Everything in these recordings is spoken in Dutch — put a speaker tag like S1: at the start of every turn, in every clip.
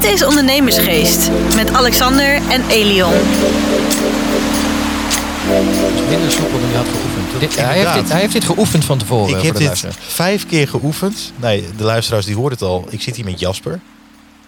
S1: Dit is Ondernemersgeest met Alexander en Elion.
S2: Minder soepel dan hij had geoefend. Dit, hij, heeft dit, hij heeft dit geoefend van tevoren.
S3: Ik
S2: voor
S3: heb
S2: de
S3: dit vijf keer geoefend. Nee, de luisteraars die hoorden het al. Ik zit hier met Jasper.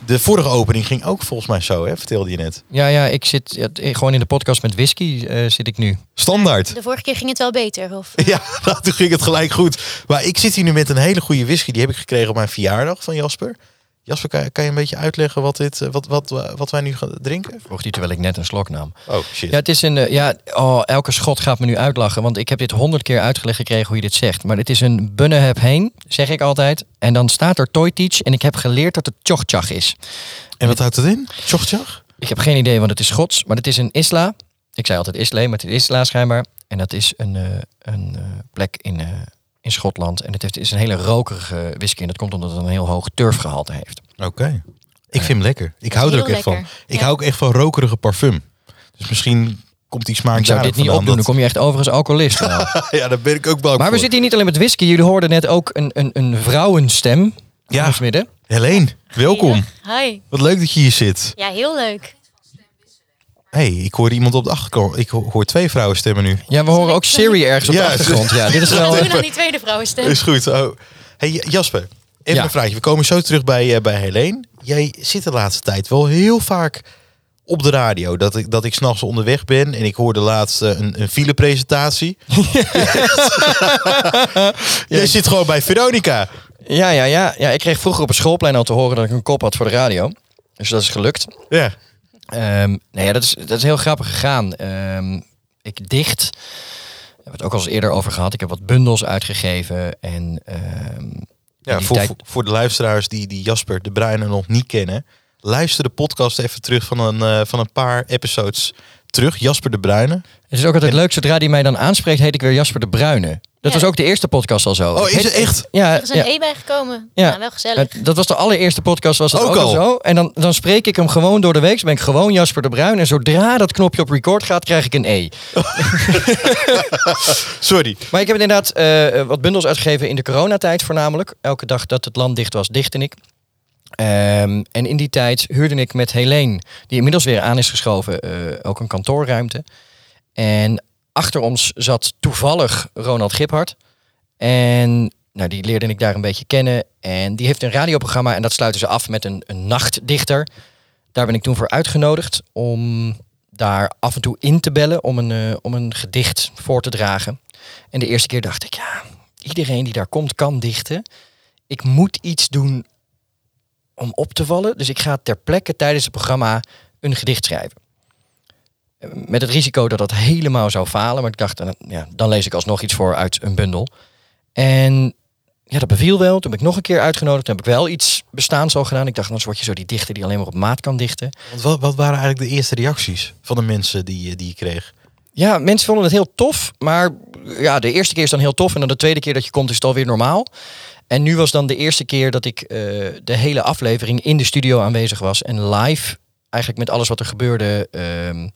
S3: De vorige opening ging ook volgens mij zo, hè? vertelde je net.
S2: Ja, ja, ik zit ja, gewoon in de podcast met whisky eh, zit ik nu.
S3: Standaard.
S4: De vorige keer ging het wel beter. Of,
S3: Ja, nou, toen ging het gelijk goed. Maar ik zit hier nu met een hele goede whisky. Die heb ik gekregen op mijn verjaardag van Jasper. Jasper, kan, kan je een beetje uitleggen wat, dit, eh, wat, wat, wat wij nu gaan drinken?
S2: Vroeg die terwijl ik net een slok nam.
S3: Oh, shit.
S2: Ja, het is een. eh, ja, oh, elke schot gaat me nu uitlachen. Want ik heb dit honderd keer uitgelegd gekregen hoe je dit zegt. Maar het is een Bunneheb heen, zeg ik altijd. En dan staat er Toy Teach. En ik heb geleerd dat het Tjochtjach is.
S3: En wat houdt het in? Tjochtjach?
S2: Ik heb geen idee, want het is Schots. Maar het is een Isla. Ik zei altijd Isla, maar het is Isla schijnbaar. En dat is een, eh, een eh, plek in, eh, in Schotland. En het heeft, is een hele rokerige whisky. En dat komt omdat het een heel hoog turfgehalte heeft.
S3: Oké. Ik vind hem lekker. Ik hou er ook echt van. Ik
S4: Ja.
S3: hou ook echt van rokerige parfum. Dus misschien komt die smaak
S2: Ik zou
S3: daar
S2: dit niet opdoen, dan kom je echt over als alcoholist. Nou.
S3: Ja, daar ben ik ook bang
S2: Maar we zitten hier niet alleen met whisky. Jullie hoorden net ook een, een, een vrouwenstem.
S3: Ja.
S2: midden.
S3: Helene, welkom.
S4: Ja. Hi.
S3: Wat leuk dat je hier zit.
S4: Ja, heel leuk.
S3: Hey, ik hoor iemand op de achterkant. Ik ho- hoor twee vrouwenstemmen nu.
S2: Ja, we horen ook Siri ergens op
S3: Ja,
S2: de achtergrond. Ja, dit is wel...
S4: doen dan die tweede vrouwenstem?
S3: Is goed. Oh. Hey Jasper, even
S2: Ja.
S3: een vraagje. We komen zo terug bij, eh, bij Helene. Jij zit de laatste tijd wel heel vaak op de radio. Dat ik, dat ik s'nachts onderweg ben en ik hoorde laatst eh, een, een filepresentatie. Jij zit gewoon bij Veronica.
S2: Ja, ja, ja, ja. Ik kreeg vroeger op een schoolplein al te horen dat ik een kop had voor de radio. Dus dat is gelukt.
S3: Ja.
S2: Ehm nee, ja, dat, is, dat is heel grappig gegaan. Ehm, ik dicht. We hebben het ook al eens eerder over gehad. Ik heb wat bundels uitgegeven. En ehm,
S3: Ja, voor,
S2: tijd-
S3: voor, de luisteraars die, die Jasper de Bruyne nog niet kennen. Luister de podcast even terug van een, eh, van een paar episodes terug. Jasper de Bruyne.
S2: Het is ook altijd leuk, zodra die mij dan aanspreekt, heet ik weer Jasper de Bruyne. Dat
S4: Ja.
S2: was ook de eerste podcast al zo.
S3: Oh, is het echt?
S2: Ja,
S4: Er is een
S2: ja.
S4: E bijgekomen.
S2: Ja.
S4: Ja, wel gezellig.
S2: Dat was de allereerste podcast, was het
S3: Ook
S2: ook, al zo. En dan, dan spreek ik hem gewoon door de week. Dus ben ik gewoon Jasper de Bruin. En zodra dat knopje op record gaat, krijg ik een E.
S3: Sorry.
S2: Maar ik heb inderdaad eh, wat bundels uitgegeven in de coronatijd voornamelijk. Elke dag dat het land dicht was, dichtte ik. Ehm, en in die tijd huurde ik met Helene, die inmiddels weer aan is geschoven, eh, ook een kantoorruimte. En achter ons zat toevallig Ronald Giphart. En nou, die leerde ik daar een beetje kennen. En die heeft een radioprogramma en dat sluiten ze af met een, een nachtdichter. Daar ben ik toen voor uitgenodigd om daar af en toe in te bellen om een, eh, om een gedicht voor te dragen. En de eerste keer dacht ik, ja, iedereen die daar komt kan dichten. Ik moet iets doen om op te vallen. Dus ik ga ter plekke tijdens het programma een gedicht schrijven. Eh, Met het risico dat dat helemaal zou falen. Maar ik dacht, eh, ja, dan lees ik alsnog iets voor uit een bundel. En ja, dat beviel wel. Toen ben ik nog een keer uitgenodigd. Toen heb ik wel iets bestaans al gedaan. Ik dacht, dan word je zo die dichter die alleen maar op maat kan dichten.
S3: Want wat, wat waren eigenlijk de eerste reacties van de mensen die, je- die je kreeg?
S2: Ja, mensen vonden het heel tof. Maar ja, de eerste keer is dan heel tof. En dan de tweede keer dat je komt is het alweer normaal. En nu was dan de eerste keer dat ik eh, de hele aflevering in de studio aanwezig was. En live eigenlijk met alles wat er gebeurde ehm,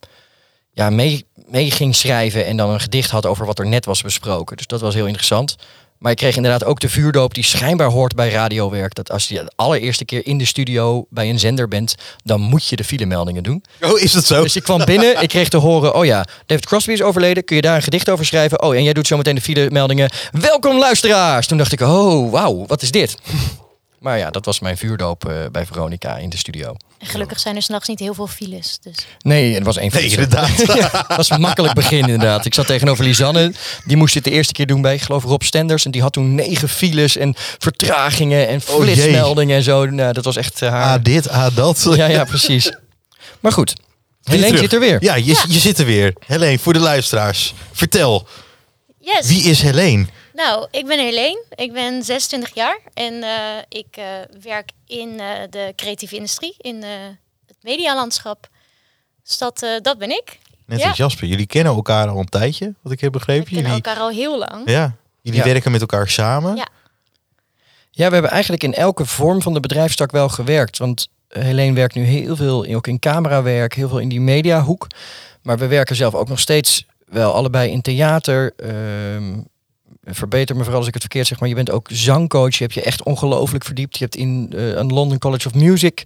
S2: ja, mee, mee ging schrijven. En dan een gedicht had over wat er net was besproken. Dus dat was heel interessant. Maar ik kreeg inderdaad ook de vuurdoop die schijnbaar hoort bij radiowerk. Dat als je de allereerste keer in de studio bij een zender bent, dan moet je de filemeldingen doen.
S3: Oh, is dat zo?
S2: Dus ik kwam binnen, ik kreeg te horen, oh ja, David Crosby is overleden, kun je daar een gedicht over schrijven? Oh, en jij doet zo meteen de file-meldingen. Welkom luisteraars! Toen dacht ik, oh, wauw, wat is dit? Maar ja, dat was mijn vuurdoop eh, bij Veronica in de studio.
S4: En gelukkig zijn er s'nachts niet heel veel files. Dus.
S2: Nee, het was één
S3: Nee, inderdaad.
S2: ja, het was een makkelijk begin inderdaad. Ik zat tegenover Lisanne, die moest het de eerste keer doen bij, ik geloof Rob Stenders. En die had toen negen files en vertragingen en
S3: Oh,
S2: flitsmeldingen en zo. Nou, dat was echt eh, haar...
S3: Ah, dit, ah, dat.
S2: Ja, ja, precies. Maar goed, Helene zit er weer.
S3: Ja, je,
S4: Ja.
S3: je zit er weer. Helene, voor de luisteraars. Vertel,
S4: Yes.
S3: wie is Helene?
S4: Nou, ik ben Helene. Ik ben 26 jaar. En eh, ik eh, werk in eh, de creatieve industrie. In eh, het medialandschap. Dus dat, eh, dat ben ik.
S3: Net
S4: Ja.
S3: als Jasper. Jullie kennen elkaar al een tijdje, wat ik heb
S4: We
S3: begrepen.
S4: kennen
S3: Jullie,
S4: elkaar al heel lang.
S3: ja, jullie
S2: Ja.
S3: werken met elkaar samen.
S4: Ja.
S2: Ja, we hebben eigenlijk in elke vorm van de bedrijfstak wel gewerkt. Want Helene werkt nu heel veel in- ook in camerawerk, heel veel in die mediahoek. Maar we werken zelf ook nog steeds wel allebei in theater. Ehm, verbeter me vooral als ik het verkeerd zeg, maar je bent ook zangcoach. Je hebt je echt ongelooflijk verdiept. Je hebt in uh, aan London College of Music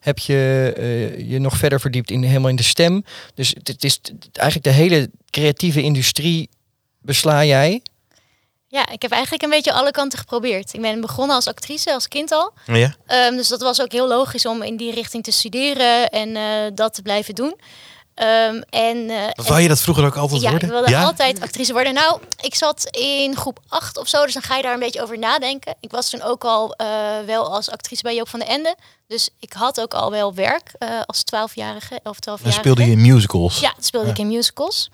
S2: heb je uh, je nog verder verdiept in helemaal in de stem. Dus het is eigenlijk de hele creatieve industrie besla jij.
S4: Ja, ik heb eigenlijk een beetje alle kanten geprobeerd. Ik ben begonnen als actrice, als kind al.
S3: Ja.
S4: Um, dus dat was ook heel logisch om in die richting te studeren en uh, dat te blijven doen. Um, en, uh,
S3: Wou je dat vroeger ook altijd
S4: ja,
S3: worden?
S4: ik wilde ja? altijd actrice worden. Nou, ik zat in groep 8 of zo, dus dan ga je daar een beetje over nadenken. Ik was toen ook al uh, wel als actrice bij Joop van de Ende. Dus ik had ook al wel werk uh, als 12-jarige, of 12
S3: Dan speelde je in musicals?
S4: Ja, speelde ik in musicals.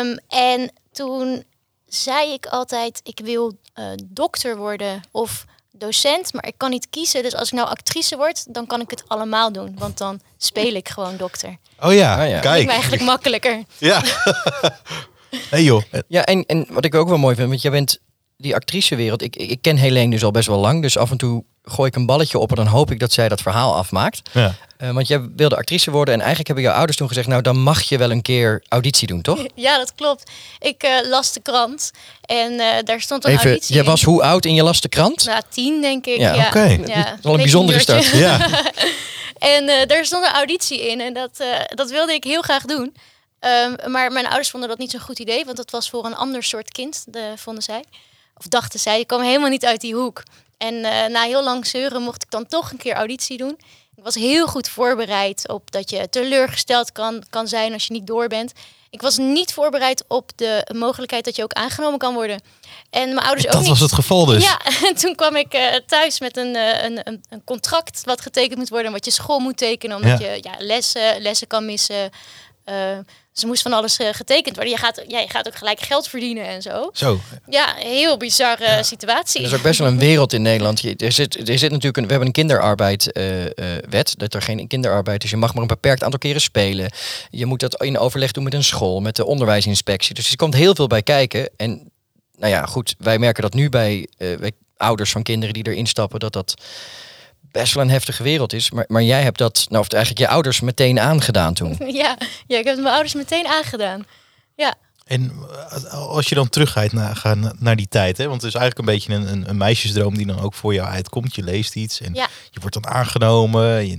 S4: Um, en toen zei ik altijd, ik wil dokter worden of docent, maar ik kan niet kiezen. Dus als ik nou actrice word, dan kan ik het allemaal doen. Want dan speel ik gewoon dokter.
S3: Oh ja,
S2: Ah, ja.
S3: kijk.
S4: Ik eigenlijk makkelijker.
S3: Ja. hey joh.
S2: Ja, en, en wat ik ook wel mooi vind, want jij bent die actricewereld. Ik, ik ken Helene dus al best wel lang, dus af en toe gooi ik een balletje op en dan hoop ik dat zij dat verhaal afmaakt.
S3: Ja.
S2: Uh, want jij wilde actrice worden en eigenlijk hebben jouw ouders toen gezegd, nou dan mag je wel een keer auditie doen, toch?
S4: Ja, dat klopt. Ik uh, las de krant en uh, daar stond een
S2: Even,
S4: auditie
S2: jij
S4: in.
S2: was hoe oud in je las de krant?
S4: Nou, tien denk ik.
S2: Ja,
S4: Ja,
S3: oké.
S4: Ja,
S2: Dat is al een bijzondere start.
S3: Ja.
S4: En uh, daar stond een auditie in en dat, uh, dat wilde ik heel graag doen. Um, maar mijn ouders vonden dat niet zo'n goed idee, want dat was voor een ander soort kind, de, vonden zij. Of dachten zij, ik kwam helemaal niet uit die hoek. En uh, na heel lang zeuren mocht ik dan toch een keer auditie doen. Ik was heel goed voorbereid op dat je teleurgesteld kan, kan zijn als je niet door bent. Ik was niet voorbereid op de mogelijkheid dat je ook aangenomen kan worden. En mijn ouders ook
S3: Dat was het geval dus.
S4: Ja, en toen kwam ik uh, thuis met een, uh, een, een, een, contract wat getekend moet worden, wat je school moet tekenen, omdat
S3: Ja.
S4: je ja, lessen, lessen kan missen. Uh, ze moest van alles uh, getekend worden. Je gaat, ja, je gaat ook gelijk geld verdienen en zo.
S3: Zo.
S4: Ja, heel bizarre ja. situatie.
S2: Er is ook best wel een wereld in Nederland. Je, er, zit, er zit natuurlijk een, we hebben een kinderarbeidwet. Uh, dat er geen kinderarbeid is. Je mag maar een beperkt aantal keren spelen. Je moet dat in overleg doen met een school, met de onderwijsinspectie. Dus er komt heel veel bij kijken. En nou ja, goed, wij merken dat nu bij, bij ouders van kinderen die erin stappen, dat dat best wel een heftige wereld is. Maar, maar jij hebt dat, nou of eigenlijk je ouders meteen aangedaan toen.
S4: Ja, ja, ik heb mijn ouders meteen aangedaan. Ja.
S3: En uh, als je dan teruggaat naar, gaan naar die tijd, hè? want het is eigenlijk een beetje een, een, een meisjesdroom die dan ook voor jou uitkomt. Je leest iets en
S4: Ja.
S3: je wordt dan aangenomen. Je,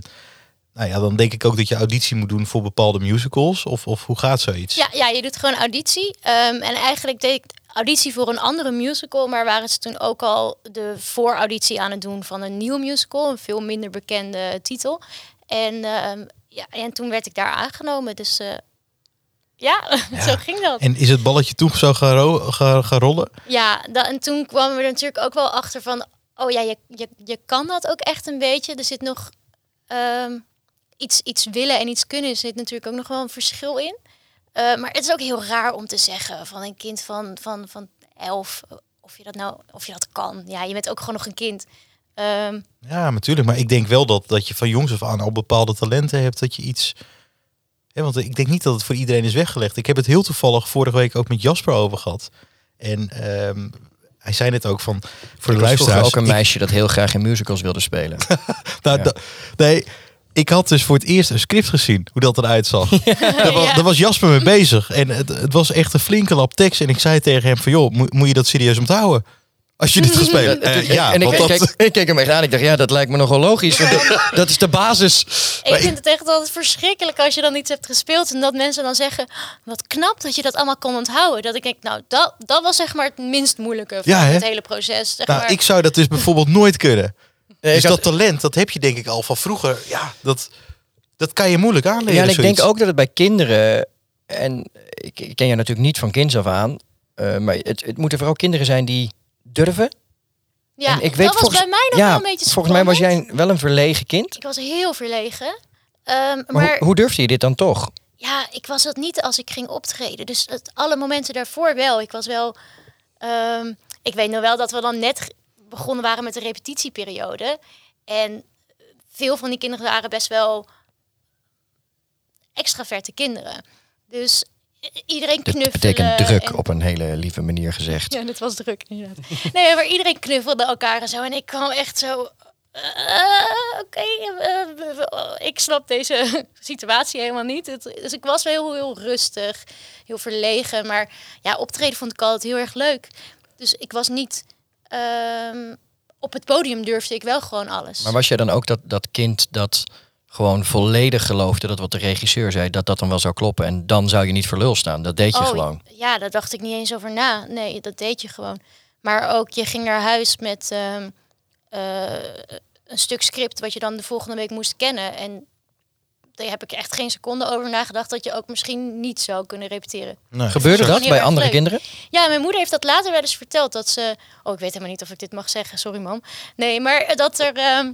S3: nou ja, dan denk ik ook dat je auditie moet doen voor bepaalde musicals. Of, of hoe gaat zoiets?
S4: Ja, ja, je doet gewoon auditie. Um, en eigenlijk deed ik auditie voor een andere musical, maar waren ze toen ook al de voorauditie aan het doen van een nieuwe musical, een veel minder bekende titel. En, um, ja, en toen werd ik daar aangenomen. Dus uh, ja, ja, zo ging dat.
S3: En is het balletje toen zo gaan, ro gaan, gaan rollen?
S4: Ja, dat, en toen kwamen we er natuurlijk ook wel achter van, oh ja, je, je, je kan dat ook echt een beetje. Er zit nog um, iets, iets willen en iets kunnen, er zit natuurlijk ook nog wel een verschil in. Uh, maar het is ook heel raar om te zeggen van een kind van, van, van elf, of je dat nou, of je dat kan. Ja, je bent ook gewoon nog een kind. Um,
S3: ja, natuurlijk. Maar ik denk wel dat, dat je van jongs af aan al bepaalde talenten hebt, dat je iets. Ja, want ik denk niet dat het voor iedereen is weggelegd. Ik heb het heel toevallig vorige week ook met Jasper over gehad. En um, hij zei net ook van voor de luisteraars.
S2: ook een meisje dat heel graag in musicals wilde spelen.
S3: nou, ja. nee, ik had dus voor het eerst een script gezien, hoe dat eruit zag. Ja. Daar, was, daar was Jasper mee bezig. En het, het, was echt een flinke lap tekst. En ik zei tegen hem van, joh, moet, moet je dat serieus onthouden? Als je dit gaat spelen. Uh, ja,
S2: en ik,
S3: dat...
S2: keek, ik keek hem echt aan. Ik dacht, ja, dat lijkt me nogal logisch. Dat, dat, is de basis.
S4: Ik maar vind ik... het echt altijd verschrikkelijk als je dan iets hebt gespeeld. En dat mensen dan zeggen, wat knap dat je dat allemaal kon onthouden. Dat ik denk, nou, dat, dat was zeg maar het minst moeilijke van
S3: ja,
S4: het hele proces. Zeg
S3: nou,
S4: maar.
S3: ik zou dat dus bijvoorbeeld nooit kunnen.
S2: Nee,
S3: dus
S2: had...
S3: dat talent, dat heb je denk ik al van vroeger. Ja, dat, dat kan je moeilijk aanleren.
S2: Ja, en ik
S3: zoiets.
S2: denk ook dat het bij kinderen... En ik, ik ken je natuurlijk niet van kinds af aan. Uh, maar het, het moeten vooral kinderen zijn die durven.
S4: Ja,
S2: en ik weet,
S4: dat was
S2: volgens,
S4: bij mij nog
S2: ja,
S4: wel een beetje
S2: Volgens mij was jij wel een verlegen kind.
S4: Ik was heel verlegen. Um, maar,
S2: maar hoe, hoe durfde je dit dan toch?
S4: Ja, ik was dat niet als ik ging optreden. Dus het, alle momenten daarvoor wel. Ik was wel... Um, ik weet nog wel dat we dan net begonnen waren met de repetitieperiode. En veel van die kinderen waren best wel extraverte kinderen. Dus iedereen knuffelde.
S2: Dat betekent druk
S4: en...
S2: op een hele lieve manier gezegd.
S4: Ja, dat was druk inderdaad. nee, maar iedereen knuffelde elkaar en zo. En ik kwam echt zo... Uh, Oké, okay, uh, ik snap deze situatie helemaal niet. Het, dus ik was wel heel, heel rustig, heel verlegen. Maar ja, optreden vond ik altijd heel erg leuk. Dus ik was niet... ehm, op het podium durfde ik wel gewoon alles.
S2: Maar was jij dan ook dat, dat kind dat gewoon volledig geloofde dat wat de regisseur zei, dat dat dan wel zou kloppen en dan zou je niet voor lul staan? Dat deed je
S4: Oh,
S2: gewoon.
S4: Ja, daar dacht ik niet eens over na. Nee, dat deed je gewoon. Maar ook, je ging naar huis met ehm, eh, een stuk script wat je dan de volgende week moest kennen. En daar heb ik echt geen seconde over nagedacht dat je ook misschien niet zou kunnen repeteren.
S3: Nee.
S2: Gebeurde dat bij andere
S4: leuk.
S2: kinderen?
S4: Ja, mijn moeder heeft dat later wel eens verteld. Dat ze. Oh, ik weet helemaal niet of ik dit mag zeggen. Sorry, mam. Nee, maar dat er ehm,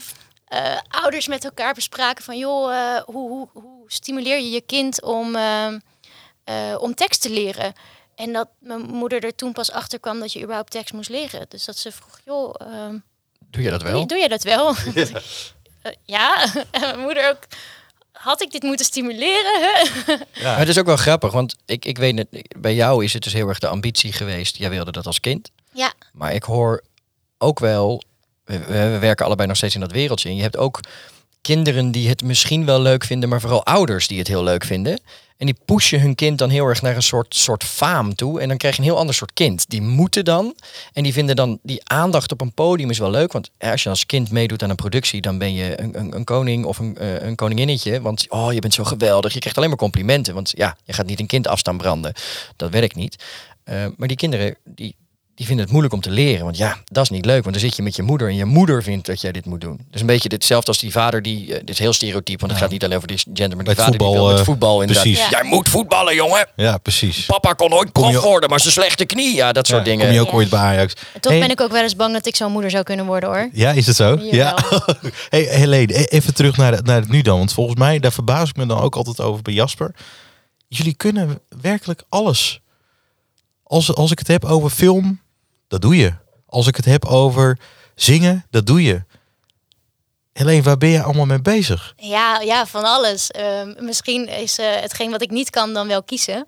S4: eh, ouders met elkaar bespraken van joh, eh, hoe, hoe, hoe stimuleer je je kind om, ehm, eh, om tekst te leren? En dat mijn moeder er toen pas achter kwam dat je überhaupt tekst moest leren. Dus dat ze vroeg, joh, ehm,
S2: Doe je dat
S4: doe,
S2: wel?
S4: je, doe je dat wel? Ja, en mijn moeder ook. Had ik dit moeten stimuleren? hè?
S2: Maar het is ook wel grappig, want ik, ik weet het, bij jou is het dus heel erg de ambitie geweest. Jij wilde dat als kind.
S4: ja,
S2: Maar ik hoor ook wel, we, we- we werken allebei nog steeds in dat wereldje. En je hebt ook kinderen die het misschien wel leuk vinden, maar vooral ouders die het heel leuk vinden. En die pushen hun kind dan heel erg naar een soort, soort faam toe. En dan krijg je een heel ander soort kind. Die moeten dan. En die vinden dan die aandacht op een podium is wel leuk. Want als je als kind meedoet aan een productie, dan ben je een, een, een koning of een, eh, een koninginnetje. Want oh, je bent zo geweldig. Je krijgt alleen maar complimenten. Want ja, je gaat niet een kind afstaan branden. Dat werkt niet. Eh, maar die kinderen, die, die vinden het moeilijk om te leren. Want ja, dat is niet leuk. Want dan zit je met je moeder en je moeder vindt dat jij dit moet doen. Dus een beetje hetzelfde als die vader die... eh, dit is heel stereotyp, want het gaat niet alleen over die gender. Maar die vader die
S3: voetbal,
S2: wil met
S3: eh,
S2: voetbal inderdaad.
S3: precies.
S4: Ja.
S2: Jij moet voetballen, jongen.
S3: Ja, precies.
S2: Papa kon
S3: je-
S2: prof worden, maar zijn slechte knie. Ja, dat soort
S3: Ja,
S2: dingen.
S3: Kom je ook
S4: Ja.
S3: ooit bij Ajax?
S4: En toch
S3: Hey,
S4: ben ik ook wel eens bang dat ik zo'n moeder zou kunnen worden hoor.
S3: Ja, is het zo? Ja. hey, Helene, e- even terug naar, het- naar het nu dan. Want volgens mij, daar verbaas ik me dan ook altijd over bij Jasper. Jullie kunnen werkelijk alles. Als, als ik het heb over film, dat doe je. Als ik het heb over zingen, dat doe je. Helene, waar ben je allemaal mee bezig?
S4: Ja, ja, van alles. Ehm, misschien is eh, hetgeen wat ik niet kan dan wel kiezen.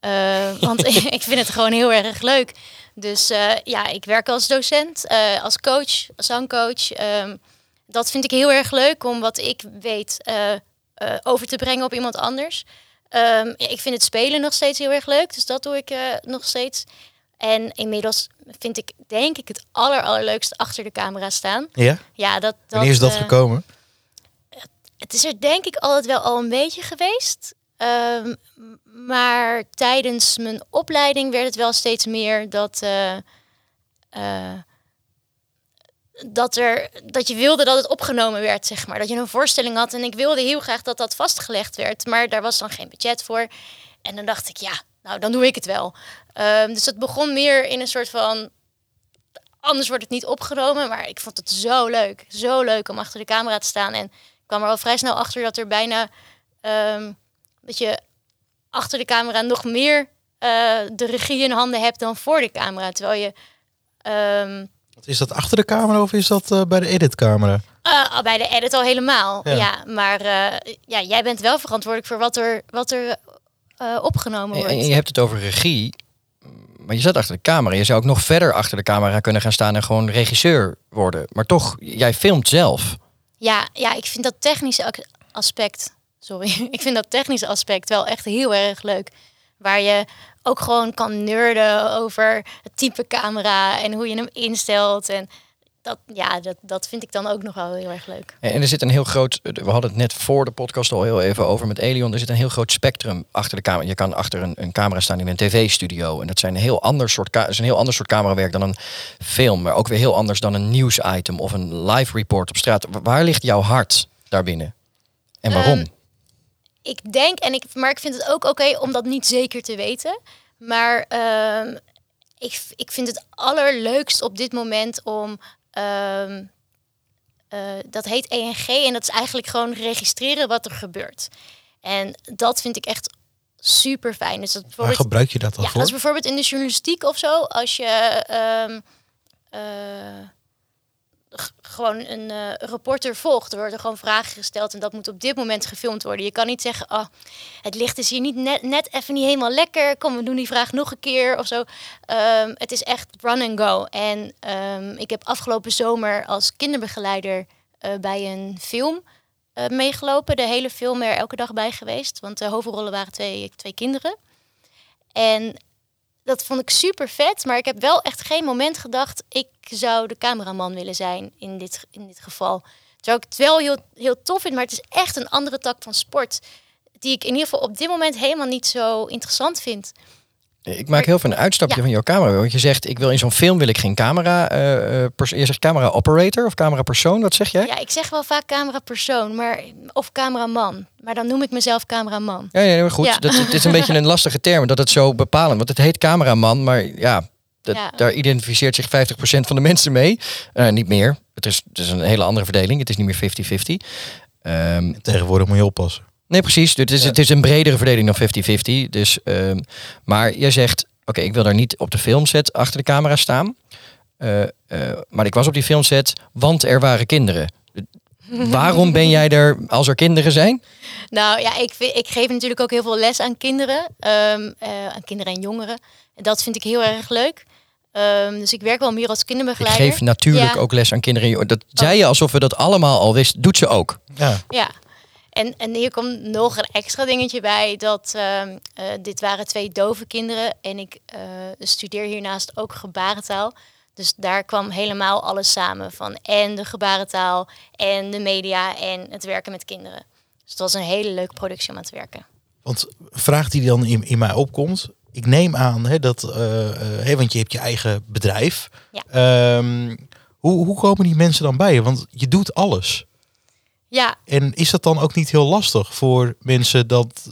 S4: Eh, want ik vind het gewoon heel erg leuk. Dus eh, ja, ik werk als docent, als coach, als zangcoach. Ehm, dat vind ik heel erg leuk om wat ik weet over te brengen op iemand anders. Ehm, ik vind het spelen nog steeds heel erg leuk, dus dat doe ik nog steeds. En inmiddels vind ik, denk ik, het aller, allerleukste achter de camera staan.
S3: Ja?
S4: Ja, dat, dat,
S3: Wanneer is dat
S4: eh,
S3: gekomen?
S4: het is er denk ik altijd wel al een beetje geweest. Ehm, maar tijdens mijn opleiding werd het wel steeds meer dat, eh, eh, dat, er, dat je wilde dat het opgenomen werd, zeg maar. Dat je een voorstelling had en ik wilde heel graag dat dat vastgelegd werd. Maar daar was dan geen budget voor. En dan dacht ik, ja, nou dan doe ik het wel. Ehm, dus het begon meer in een soort van... Anders wordt het niet opgenomen, maar ik vond het zo leuk. Zo leuk om achter de camera te staan. En ik kwam er al vrij snel achter dat er bijna... ehm, dat je achter de camera nog meer eh, de regie in handen hebt dan voor de camera. Terwijl je... ehm,
S3: Is dat achter de camera of is dat eh, bij de editcamera?
S4: eh, bij de edit al helemaal.
S3: Ja.
S4: Ja, maar eh, ja, jij bent wel verantwoordelijk voor wat er, wat er eh, opgenomen
S2: En,
S4: wordt.
S2: en je hebt het over regie. Maar je zat achter de camera. Je zou ook nog verder achter de camera kunnen gaan staan en gewoon regisseur worden. Maar toch, jij filmt zelf.
S4: Ja, ja, ik vind dat technische aspect. Sorry, ik vind dat technische aspect wel echt heel erg leuk. Waar je ook gewoon kan nerden over het type camera en hoe je hem instelt. En dat, ja, dat, dat vind ik dan ook nog wel heel erg leuk.
S2: En er zit een heel groot, we hadden het net voor de podcast al heel even over met Elion. Er zit een heel groot spectrum achter de camera. Je kan achter een, een camera staan in een tv-studio. En dat zijn een heel ander soort, is een heel ander soort camerawerk dan een film. Maar ook weer heel anders dan een nieuwsitem of een live report op straat. Wa- Waar ligt jouw hart daarbinnen? En waarom?
S4: Ehm, ik denk, en ik, maar ik vind het ook oké om dat niet zeker te weten. Maar ehm, ik, ik vind het allerleukst op dit moment om. Ehm, eh, dat heet ENG en dat is eigenlijk gewoon registreren wat er gebeurt. En dat vind ik echt super fijn. Dus dat
S3: Waar gebruik je dat dan
S4: ja,
S3: voor?
S4: dat is bijvoorbeeld in de journalistiek of zo. Als je ehm, eh, gewoon een eh, reporter volgt, er worden gewoon vragen gesteld en dat moet op dit moment gefilmd worden. Je kan niet zeggen, oh, het licht is hier niet net, net even niet helemaal lekker. Kom, we doen die vraag nog een keer of zo. Ehm, het is echt run and go. En ehm, ik heb afgelopen zomer als kinderbegeleider eh, bij een film eh, meegelopen. De hele film er elke dag bij geweest, want de hoofdrollen waren twee, twee kinderen. En dat vond ik super vet. Maar ik heb wel echt geen moment gedacht... ik zou de cameraman willen zijn in dit, in dit geval. Terwijl ik het wel heel, heel tof vind, maar het is echt een andere tak van sport. Die ik in ieder geval op dit moment helemaal niet zo interessant vind.
S2: Ik maak heel veel een uitstapje
S4: Ja.
S2: van jouw camera. Want je zegt, ik wil in zo'n film wil ik geen camera. eh, eh, pers- je zegt camera operator of camera persoon. Wat zeg jij?
S4: Ja, ik zeg wel vaak camerapersoon, maar of cameraman. Maar dan noem ik mezelf cameraman.
S2: Ja, ja, goed.
S4: Ja.
S2: Dat, het is een beetje een lastige term, dat het zo bepalend. Want het heet cameraman, maar ja, dat,
S4: Ja.
S2: daar identificeert zich 50% van de mensen mee. Eh, niet meer. Het is, het is een hele andere verdeling. Het is niet meer 50-50. Ehm,
S3: Tegenwoordig moet je oppassen.
S2: Nee, precies. Dus het, is, het is een bredere verdeling dan 50-50. Dus, ehm, maar jij zegt, oké, ik wil daar niet op de filmset achter de camera staan. Eh, eh, maar ik was op die filmset, want er waren kinderen. Waarom ben jij er als er kinderen zijn?
S4: Nou ja, ik, ik geef natuurlijk ook heel veel les aan kinderen. ehm, eh, aan kinderen en jongeren. En dat vind ik heel erg leuk. Ehm, dus ik werk wel meer als
S2: Ik
S4: kinderbegeleider.
S2: geef natuurlijk
S4: Ja.
S2: ook les aan kinderen. Dat zei je alsof we dat allemaal al wisten. Doet ze ook.
S3: Ja.
S4: Ja. En, en hier komt nog een extra dingetje bij. Dat ehm, eh, dit waren twee dove kinderen. En ik eh, studeer hiernaast ook gebarentaal. Dus daar kwam helemaal alles samen. Van en de gebarentaal en de media en het werken met kinderen. Dus het was een hele leuke productie om aan te werken.
S3: Want vraag die dan in, in mij opkomt. Ik neem aan hè, dat, eh, eh, want je hebt je eigen bedrijf.
S4: Ja.
S3: Ehm, hoe, hoe komen die mensen dan bij je? Want je doet alles.
S4: Ja,
S3: En is dat dan ook niet heel lastig voor mensen dat,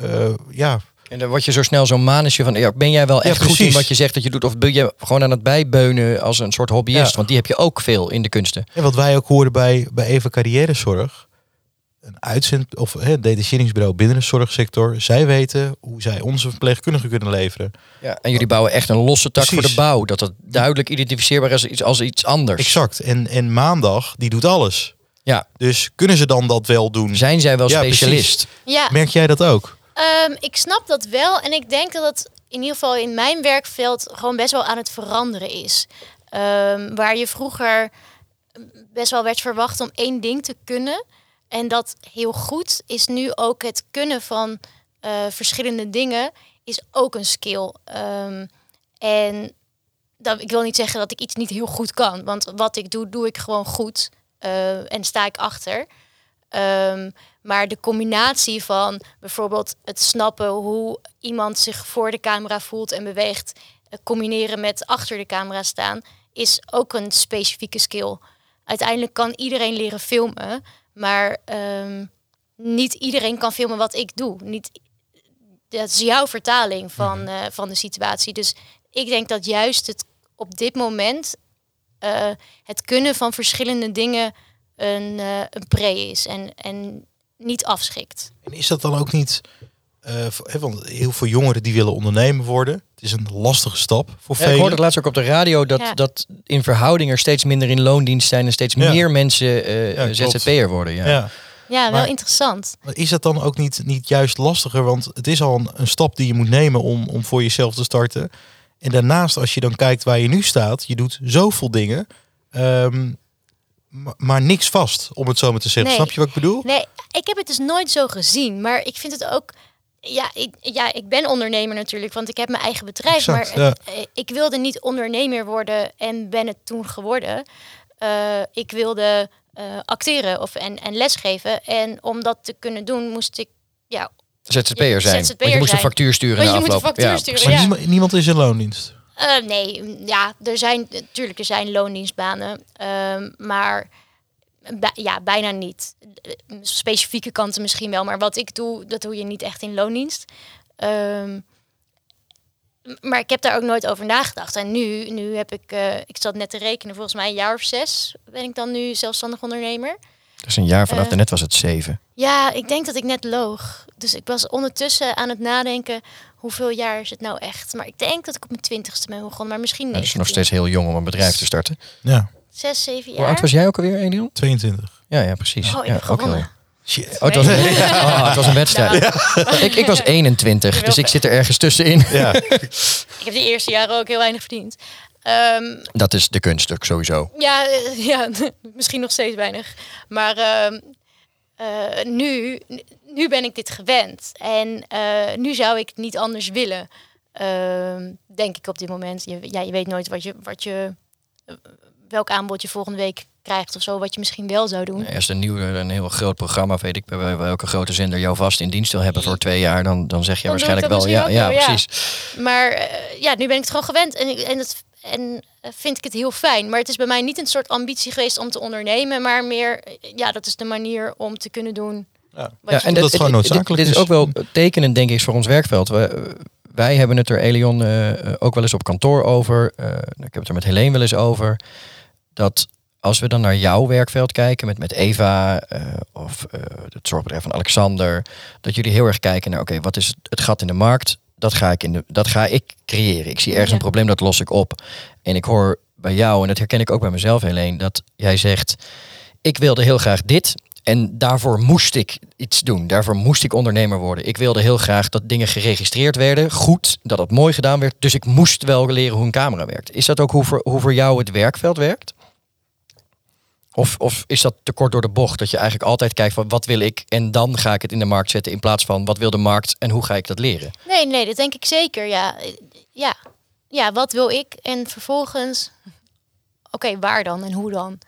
S3: eh, eh, ja,
S2: En dan word je zo snel zo'n manusje van... Ja, ben jij wel
S3: Ja,
S2: echt goed in wat je zegt dat je doet? Of ben je gewoon aan het bijbeunen als een soort hobbyist?
S3: Ja.
S2: Want die heb je ook veel in de kunsten.
S3: En wat wij ook horen bij, bij Eva Carrièrezorg, een uitzend of hè, detacheringsbureau binnen de zorgsector, zij weten hoe zij onze verpleegkundigen kunnen leveren.
S2: Ja, en jullie bouwen echt een losse tak
S3: Precies.
S2: voor de bouw. Dat dat duidelijk identificeerbaar is als iets, als iets anders.
S3: Exact. En, en maandag, die doet alles.
S2: Ja.
S3: Dus kunnen ze dan dat wel doen?
S2: Zijn zij wel
S3: Ja,
S2: specialist?
S4: ja.
S3: Merk jij dat ook?
S4: Ehm, ik snap dat wel. En ik denk dat het in ieder geval in mijn werkveld gewoon best wel aan het veranderen is. Ehm, waar je vroeger best wel werd verwacht om één ding te kunnen. En dat heel goed is nu ook het kunnen van eh, verschillende dingen is ook een skill. Ehm, en dat, ik wil niet zeggen dat ik iets niet heel goed kan. Want wat ik doe, doe ik gewoon goed. Eh, en sta ik achter. Ehm, maar de combinatie van bijvoorbeeld het snappen hoe iemand zich voor de camera voelt en beweegt, eh, combineren met achter de camera staan, is ook een specifieke skill. Uiteindelijk kan iedereen leren filmen, maar ehm, niet iedereen kan filmen wat ik doe. Niet, dat is jouw vertaling van, eh, van de situatie. Dus ik denk dat juist het op dit moment eh, het kunnen van verschillende dingen een, eh, een pre is en, en niet afschrikt.
S3: En is dat dan ook niet, eh, voor- hè, want heel veel jongeren die willen ondernemer worden. Het is een lastige stap voor
S2: Ja, ik
S3: velen.
S2: hoorde het laatst ook op de radio dat,
S4: Ja.
S2: dat in verhouding er steeds minder in loondienst zijn en steeds
S3: Ja.
S2: meer mensen eh
S3: Ja, klopt.
S2: ZZP'er worden. Ja.
S3: ja.
S4: Ja, wel
S3: Maar-
S4: interessant.
S3: Maar is dat dan ook niet, niet juist lastiger? Want het is al een, een stap die je moet nemen om, om voor jezelf te starten. En daarnaast, als je dan kijkt waar je nu staat, je doet zoveel dingen, ehm, maar, niks vast, om het zo maar te zeggen.
S4: Nee.
S3: Snap je wat ik bedoel?
S4: Nee, ik heb het dus nooit zo gezien, maar ik vind het ook. Ja ik, ja, ik ben ondernemer natuurlijk, want ik heb mijn eigen bedrijf.
S3: Exact,
S4: maar
S3: ja.
S4: eh, ik wilde niet ondernemer worden en ben het toen geworden. Eh, ik wilde eh, acteren of, en, en lesgeven. En om dat te kunnen doen, moest ik ja,
S2: ZZP'er zijn.
S4: ZZP'er
S2: Want je moest een
S4: zijn.
S2: factuur sturen
S4: Want
S2: na
S4: je moet een
S2: afloop.
S4: factuur
S2: Ja,
S4: sturen,
S2: precies.
S3: Maar
S4: ja.
S3: niemand, niemand is in loondienst.
S4: Eh, nee, ja, er zijn natuurlijk er zijn loondienstbanen, ehm, maar bij- ja, bijna niet. Eh, Specifieke kanten misschien wel, maar wat ik doe, dat doe je niet echt in loondienst. Ehm, m- maar ik heb daar ook nooit over nagedacht. En nu, nu heb ik, eh, ik zat net te rekenen, volgens mij een jaar of zes ben ik dan nu zelfstandig ondernemer.
S2: Dus een jaar vanaf
S4: Eh.
S2: daarnet was het zeven.
S4: Ja, ik denk dat ik net loog. Dus ik was ondertussen aan het nadenken, hoeveel jaar is het nou echt? Maar ik denk dat ik op mijn twintigste ben begonnen, maar misschien
S2: Nou, dat is nog
S4: 19.
S2: steeds heel jong om een bedrijf te starten.
S3: Ja,
S4: Zes, zeven jaar.
S2: Hoe oud was jij ook alweer, Elion?
S3: 22.
S2: Ja, ja, precies.
S4: Oh, ik
S2: ja, heel-
S3: Shit.
S2: Oh, het, was een, oh, het was een wedstrijd. Ik, ik was 21,
S4: Heel
S2: dus ik zit er ergens tussenin.
S3: Ja.
S4: Ik heb de eerste jaren ook heel weinig verdiend. Ehm,
S2: Dat is de kunststuk sowieso.
S4: ja, ja, misschien nog steeds weinig. Maar ehm, eh, nu, nu ben ik dit gewend. En eh, nu zou ik het niet anders willen. Ehm, denk ik op dit moment. Je, ja, je weet nooit wat je, wat je, eh, welk aanbod je volgende week krijgt of zo, wat je misschien wel zou doen.
S2: Als een nieuw, een heel groot programma, weet ik bij welke grote zender jou vast in dienst wil hebben voor twee jaar, dan, dan zeg je
S4: Dan
S2: waarschijnlijk
S4: dat
S2: wel ja, ja, precies.
S4: Maar ja, nu ben ik het gewoon gewend en, ik- en, het, en eh, vind ik het heel fijn. Maar het is bij mij niet een soort ambitie geweest om te ondernemen, maar meer, eh, ja, dat is de manier om te kunnen doen.
S3: Ja.
S4: wat
S2: Ja,
S4: je
S2: en
S3: dat het gewoon noodzakelijk
S2: Dit is
S3: is.
S2: ook wel tekenend, denk ik, voor ons werkveld. We, wij hebben het er, Elion, eh, eh, ook wel eens op kantoor over. Eh, ik heb het er met Helene wel eens over. Dat als we dan naar jouw werkveld kijken, met, met Eva eh, of eh, het zorgbedrijf van Alexander, dat jullie heel erg kijken naar, oké, wat is het, het gat in de markt? Dat ga, ik in de, dat ga ik creëren. Ik zie ergens een probleem, dat los ik op. En ik hoor bij jou, en dat herken ik ook bij mezelf, Helene, dat jij zegt, ik wilde heel graag dit. En daarvoor moest ik iets doen. Daarvoor moest ik ondernemer worden. Ik wilde heel graag dat dingen geregistreerd werden. Goed, dat het mooi gedaan werd. Dus ik moest wel leren hoe een camera werkt. Is dat ook hoe voor, hoe voor jou het werkveld werkt? Of, of is dat te kort door de bocht? Dat je eigenlijk altijd kijkt van wat wil ik en dan ga ik het in de markt zetten. In plaats van wat wil de markt en hoe ga ik dat leren?
S4: Nee, nee, dat denk ik zeker. Ja, Eh, ja. ja wat wil ik? En vervolgens, oké, waar dan en hoe dan?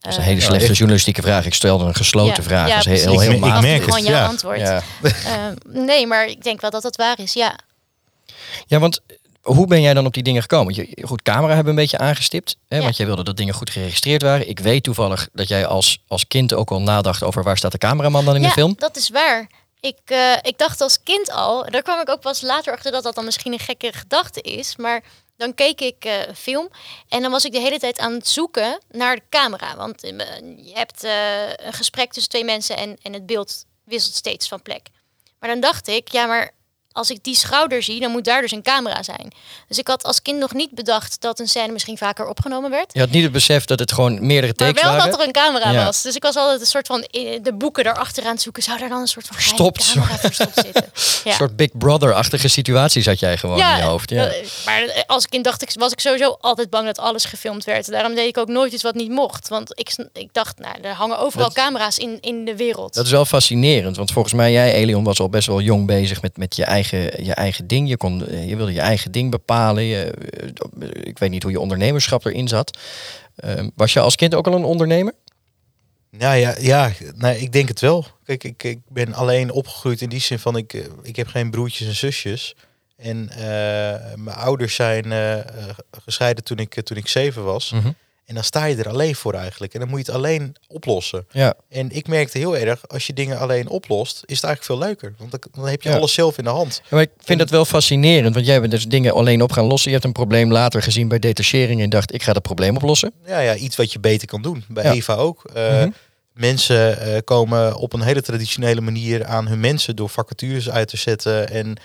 S2: Dat is een
S4: Eh,
S2: hele
S3: Ja,
S2: slechte
S3: echt.
S2: journalistieke vraag. Ik stelde een gesloten
S4: Ja,
S2: vraag.
S4: ja,
S2: dat is heel, heel,
S3: Ik- ik merk
S4: gewoon
S3: het,
S4: jouw
S3: ja.
S4: antwoord.
S2: Ja.
S4: Eh, nee, maar ik denk wel dat dat waar is. Ja,
S2: Ja, want hoe ben jij dan op die dingen gekomen? Je, goed, camera hebben een beetje aangestipt. Hè,
S4: Ja.
S2: Want jij wilde dat dingen goed geregistreerd waren. Ik weet toevallig dat jij als, als kind ook al nadacht over waar staat de cameraman dan in
S4: ja
S2: de film.
S4: dat is waar. Ik, eh, ik dacht als kind al, daar kwam ik ook pas later achter dat dat dan misschien een gekke gedachte is. Maar dan keek ik een film en dan was ik de hele tijd aan het zoeken naar de camera. Want eh, je hebt een gesprek tussen twee mensen en, en het beeld wisselt steeds van plek. Maar dan dacht ik, ja, maar als ik die schouder zie, dan moet daar dus een camera zijn. Dus ik had als kind nog niet bedacht dat een scène misschien vaker opgenomen werd.
S2: Je had niet het besef dat het gewoon meerdere
S4: Maar
S2: takes
S4: wel
S2: waren.
S4: dat er een camera
S2: Ja.
S4: was. Dus ik was altijd een soort van in de boeken daarachter aan het zoeken. Zou daar dan een soort van camera verstopt zitten? Ja.
S2: Een soort Big Brother-achtige situatie zat jij gewoon in je hoofd. Ja.
S4: eh, maar als kind dacht ik, was ik sowieso altijd bang dat alles gefilmd werd. Daarom deed ik ook nooit iets wat niet mocht. Want ik, ik dacht, nou, er hangen overal
S2: Dat-
S4: camera's in, in de wereld.
S2: Dat is wel fascinerend, want volgens mij jij, Elion, was al best wel jong bezig met, met je, eigen, je eigen ding. Je, kon, eh, je wilde je eigen ding bepalen. Je, eh, ik weet niet hoe je ondernemerschap erin zat. Ehm, was je als kind ook al een ondernemer?
S3: Nou ja, ja nee, ik denk het wel. Kijk, ik, ik ben alleen opgegroeid in die zin van ik, eh, ik heb geen broertjes en zusjes. En mijn ouders zijn gescheiden toen ik, toen ik zeven was. En dan sta je er alleen voor eigenlijk. En dan moet je het alleen oplossen.
S2: Ja.
S3: En ik merkte heel erg, als je dingen alleen oplost, is het eigenlijk veel leuker. Want dan, heb je
S2: Ja.
S3: alles zelf in de hand.
S2: Ja, maar ik vind dat wel fascinerend, want jij bent dus dingen alleen op gaan lossen. Je hebt een probleem later gezien bij detachering en dacht, ik ga dat probleem oplossen.
S3: Ja, ja, iets wat je beter kan doen. Bij. Eva ook. Eh,
S2: Mhm.
S3: Mensen eh, komen op een hele traditionele manier aan hun mensen door vacatures uit te zetten en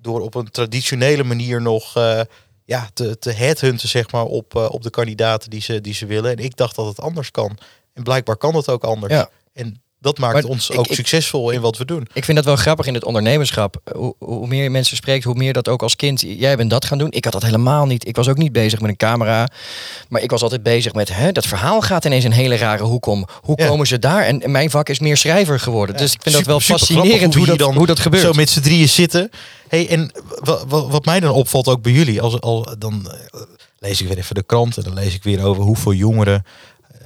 S3: door op een traditionele manier nog eh, ja, te, te headhunten zeg maar, op, eh, op de kandidaten die ze, die ze willen. En ik dacht dat het anders kan. En blijkbaar kan het ook anders.
S2: Ja.
S3: En dat maakt
S2: Maar
S3: ons
S2: ik-
S3: ook
S2: ik-
S3: succesvol in wat we doen.
S2: Ik vind dat wel grappig in het ondernemerschap. Hoe, hoe meer je mensen spreekt, hoe meer dat ook als kind. Jij bent dat gaan doen. Ik had dat helemaal niet. Ik was ook niet bezig met een camera. Maar ik was altijd bezig met, hè, dat verhaal gaat ineens een hele rare hoek om. Hoe
S3: Ja.
S2: komen ze daar? En, en mijn vak is meer schrijver geworden. dus ik vind dat wel fascinerend hoe,
S3: we
S2: dat, hoe dat gebeurt.
S3: Zo met z'n drieën zitten. Hey, en wat, wat, wat mij dan opvalt ook bij jullie, als, al, dan eh, lees ik weer even de krant en dan lees ik weer over hoeveel jongeren eh,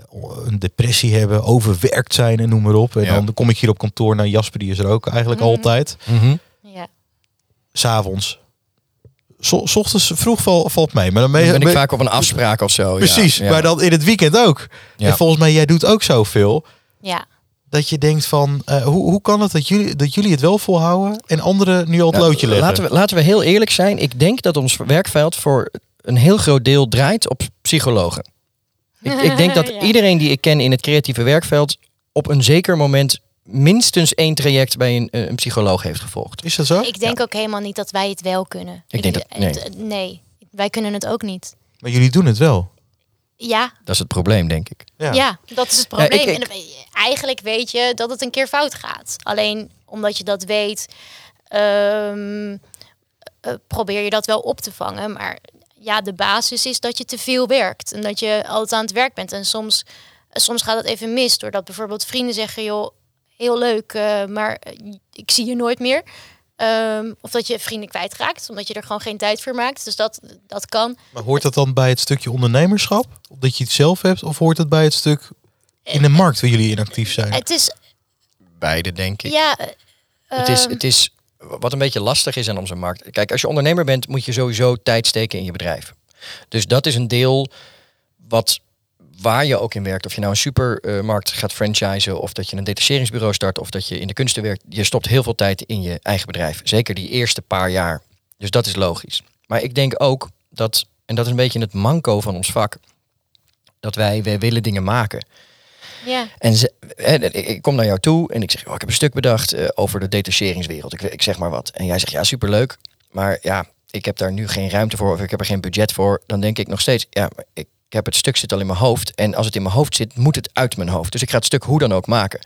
S3: een depressie hebben, overwerkt zijn en noem maar op. En
S2: Ja.
S3: dan kom ik hier op kantoor naar Jasper, die is er ook eigenlijk
S4: Mhm.
S3: altijd.
S2: Mhm.
S4: Ja.
S3: S'avonds. So, ochtends vroeg val, valt mee. Maar dan ben je,
S2: ben ik
S3: ben-
S2: vaak op een afspraak of zo. ja.
S3: Precies,
S2: Ja.
S3: maar dan in het weekend ook.
S2: Ja.
S3: En volgens mij, jij doet ook zoveel.
S4: ja.
S3: Dat je denkt van, eh, hoe, hoe kan het dat jullie, dat jullie het wel volhouden en anderen nu al het
S2: Nou,
S3: loodje leggen?
S2: Laten we, laten we heel eerlijk zijn. Ik denk dat ons werkveld voor een heel groot deel draait op psychologen. Ik, ik denk dat
S4: Ja.
S2: iedereen die ik ken in het creatieve werkveld op een zeker moment minstens één traject bij een, een psycholoog heeft gevolgd.
S3: Is dat zo?
S4: Ik denk ook helemaal niet dat wij het wel kunnen.
S2: Ik denk dat- nee.
S4: het- nee, wij kunnen het ook niet.
S3: Maar jullie doen het wel.
S4: Ja,
S2: Dat is het probleem, denk ik.
S4: Ja, dat is het
S2: Ja,
S4: probleem.
S2: ik- ik-
S4: En je- eigenlijk weet je dat het een keer fout gaat. Alleen omdat je dat weet, ehm, eh, probeer je dat wel op te vangen. Maar ja, de basis is dat je te veel werkt en dat je altijd aan het werk bent. En soms, eh, soms gaat het even mis doordat bijvoorbeeld vrienden zeggen: joh, heel leuk, eh, maar eh, ik zie je nooit meer. Ehm, of dat je vrienden kwijtraakt, omdat je er gewoon geen tijd voor maakt. Dus dat, dat kan.
S3: Maar hoort dat dan bij het stukje ondernemerschap? Dat je het zelf hebt? Of hoort het bij het stuk in de markt waar jullie in actief zijn?
S4: Het is,
S2: Beide, denk ik.
S4: ja...
S2: Het is,
S4: ehm,
S2: het is wat een beetje lastig is aan onze markt. Kijk, als je ondernemer bent, moet je sowieso tijd steken in je bedrijf. Dus dat is een deel wat waar je ook in werkt. Of je nou een supermarkt gaat franchisen, of dat je een detacheringsbureau start, of dat je in de kunsten werkt. Je stopt heel veel tijd in je eigen bedrijf. Zeker die eerste paar jaar. Dus dat is logisch. Maar ik denk ook dat, en dat is een beetje het manco van ons vak, dat wij, wij willen dingen maken.
S4: ja.
S2: En ze, ik- kom naar jou toe en ik zeg, oh, ik heb een stuk bedacht eh, over de detacheringswereld. Ik, ik zeg maar wat. En jij zegt, ja, superleuk. Maar ja, ik heb daar nu geen ruimte voor of ik heb er geen budget voor. Dan denk ik nog steeds, ja, maar ik, ik heb het stuk zit al in mijn hoofd. En als het in mijn hoofd zit, moet het uit mijn hoofd. Dus ik ga het stuk hoe dan ook maken.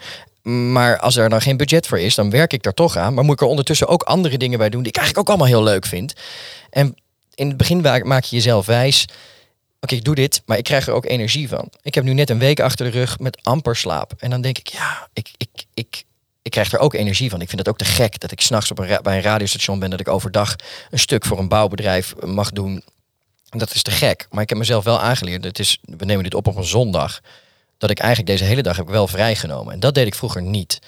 S2: Maar als er dan geen budget voor is, dan werk ik daar toch aan. Maar moet ik er ondertussen ook andere dingen bij doen die ik eigenlijk ook allemaal heel leuk vind. En in het begin maak je jezelf wijs. Oké, ik doe dit, maar ik krijg er ook energie van. Ik heb nu net een week achter de rug met amper slaap. En dan denk ik, ja, ik, ik, ik, ik krijg er ook energie van. Ik vind het ook te gek dat ik s'nachts bij een radiostation ben. Dat ik overdag een stuk voor een bouwbedrijf mag doen. Dat is te gek. Maar ik heb mezelf wel aangeleerd. Het is, we nemen dit op op een zondag. Dat ik eigenlijk deze hele dag heb ik wel vrijgenomen. En dat deed ik vroeger niet.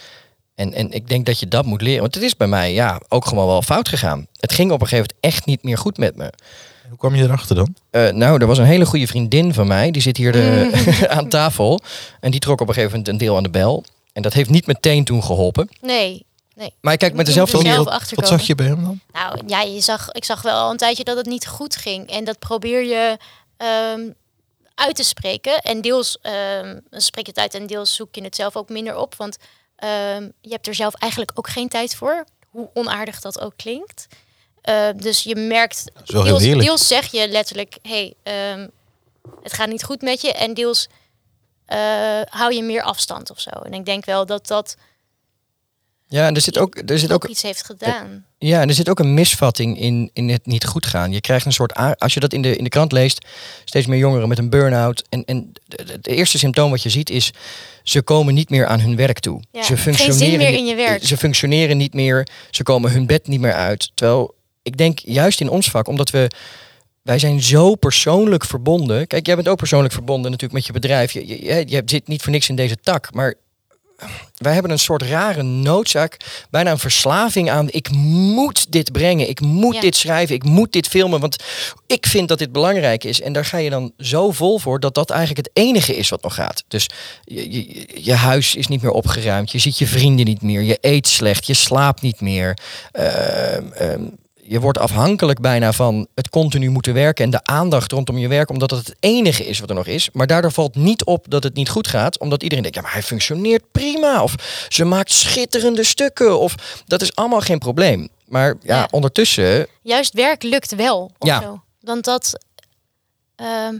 S2: En, en ik denk dat je dat moet leren. Want het is bij mij ja, ook gewoon wel fout gegaan. Het ging op een gegeven moment echt niet meer goed met me.
S3: Hoe kwam je erachter dan?
S2: Eh, nou, er was een hele goede vriendin van mij. Die zit hier de, aan tafel. En die trok op een gegeven moment een deel aan de bel. En dat heeft niet meteen toen geholpen.
S4: Nee, nee.
S2: Maar kijk met dezelfde
S4: er
S2: manier
S3: Wat zag je bij hem dan?
S4: Nou ja, je zag, ik zag wel al een tijdje dat het niet goed ging. En dat probeer je ehm, uit te spreken. En deels ehm, spreek je het uit en deels zoek je het zelf ook minder op. Want ehm, je hebt er zelf eigenlijk ook geen tijd voor. Hoe onaardig dat ook klinkt. Dus je merkt, deels, deels zeg je letterlijk, hey, het gaat niet goed met je. En deels eh, hou je meer afstand of zo. En ik denk wel dat dat
S2: Ja, en er zit ook, er zit
S4: ook
S2: ook,
S4: iets heeft gedaan.
S2: ja, en er zit ook een misvatting in, in het niet goed gaan. Je krijgt een soort, als je dat in de, in de krant leest, steeds meer jongeren met een burn-out. En, en het eerste symptoom wat je ziet is, ze komen niet meer aan hun werk toe.
S4: Ja,
S2: ze
S4: zin meer in je werk.
S2: Ze functioneren niet meer, ze komen hun bed niet meer uit. Terwijl ik denk juist in ons vak, omdat we wij zijn zo persoonlijk verbonden. Kijk, jij bent ook persoonlijk verbonden natuurlijk met je bedrijf. Je, je, je- je zit niet voor niks in deze tak. Maar wij hebben een soort rare noodzaak. Bijna een verslaving aan. Ik moet dit brengen. Ik moet
S4: Ja.
S2: dit schrijven. Ik moet dit filmen. Want ik vind dat dit belangrijk is. En daar ga je dan zo vol voor dat dat eigenlijk het enige is wat nog gaat. Dus je, je, je huis is niet meer opgeruimd. Je ziet je vrienden niet meer. Je eet slecht. Je slaapt niet meer. Ehm, je wordt afhankelijk bijna van het continu moeten werken en de aandacht rondom je werk, omdat het het enige is wat er nog is. Maar daardoor valt niet op dat het niet goed gaat, omdat iedereen denkt, ja, maar hij functioneert prima. Of ze maakt schitterende stukken. Of dat is allemaal geen probleem. Maar ja,
S4: Ja.
S2: ondertussen,
S4: Juist werk lukt wel. Of
S2: Ja.
S4: Zo. Want dat, ehm,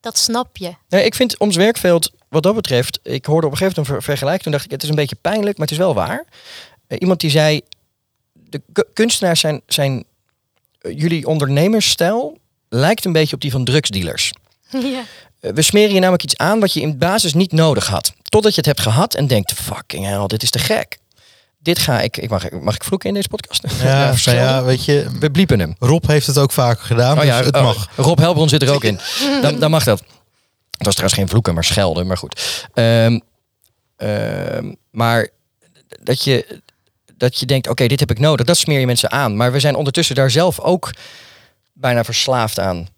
S4: dat snap je.
S2: nee, ik vind ons werkveld, wat dat betreft, ik hoorde op een gegeven moment een ver- vergelijking, toen dacht ik, het is een beetje pijnlijk, maar het is wel waar. Eh, iemand die zei, de ku- kunstenaars zijn, zijn eh, jullie ondernemersstijl lijkt een beetje op die van drugsdealers.
S4: ja.
S2: Eh, We smeren je namelijk iets aan wat je in basis niet nodig had. Totdat je het hebt gehad en denkt, fucking hell, dit is te gek. Dit ga ik, ik mag, mag ik vloeken in deze podcast?
S3: Ja, nou ja, weet je,
S2: We bliepen hem.
S3: Rob heeft het ook vaker gedaan,
S2: Oh ja,
S3: dus het
S2: oh,
S3: mag.
S2: Rob Helbron zit er ook in. Dan, dan mag dat. Het was trouwens geen vloeken, maar schelden, maar goed. Ehm, ehm, maar dat je, dat je denkt, oké, dit heb ik nodig. Dat smeer je mensen aan. Maar we zijn ondertussen daar zelf ook bijna verslaafd aan.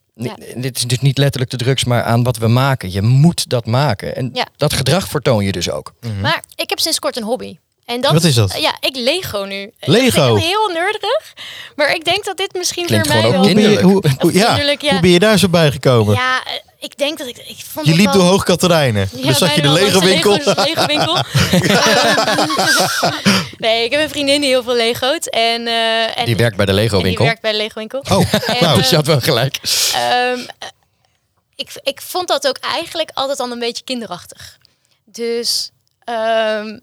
S2: Dit is dus niet letterlijk de drugs, maar aan wat we maken. Je moet dat maken. En
S4: Ja.
S2: dat gedrag vertoon je dus ook.
S4: Maar ik heb sinds kort een hobby. En dat,
S3: Wat is dat?
S4: Ja, ik Lego nu.
S3: Lego?
S4: Is heel nerdig. Maar ik denk dat dit misschien
S2: Klinkt
S4: voor mij wel...
S2: ook
S3: Hoe ben, je, hoe, hoe- ja. hoe ben je daar zo bij gekomen?
S4: Ja, eh, ik denk dat ik... ik vond
S3: je liep
S4: wel-
S3: door Hoog Katerijnen.
S4: Ja,
S3: dan zag je de Lego winkel.
S4: Lego, Lego winkel. nee, ik heb een vriendin die heel veel Lego't. En, eh, en
S2: Die werkt bij de Lego
S4: en die
S2: winkel.
S4: werkt bij de Lego winkel.
S3: Oh,
S4: En,
S3: nou.
S2: Dus je had wel gelijk.
S4: Ehm, eh, ik, ik vond dat ook eigenlijk altijd al een beetje kinderachtig. Dus, ehm,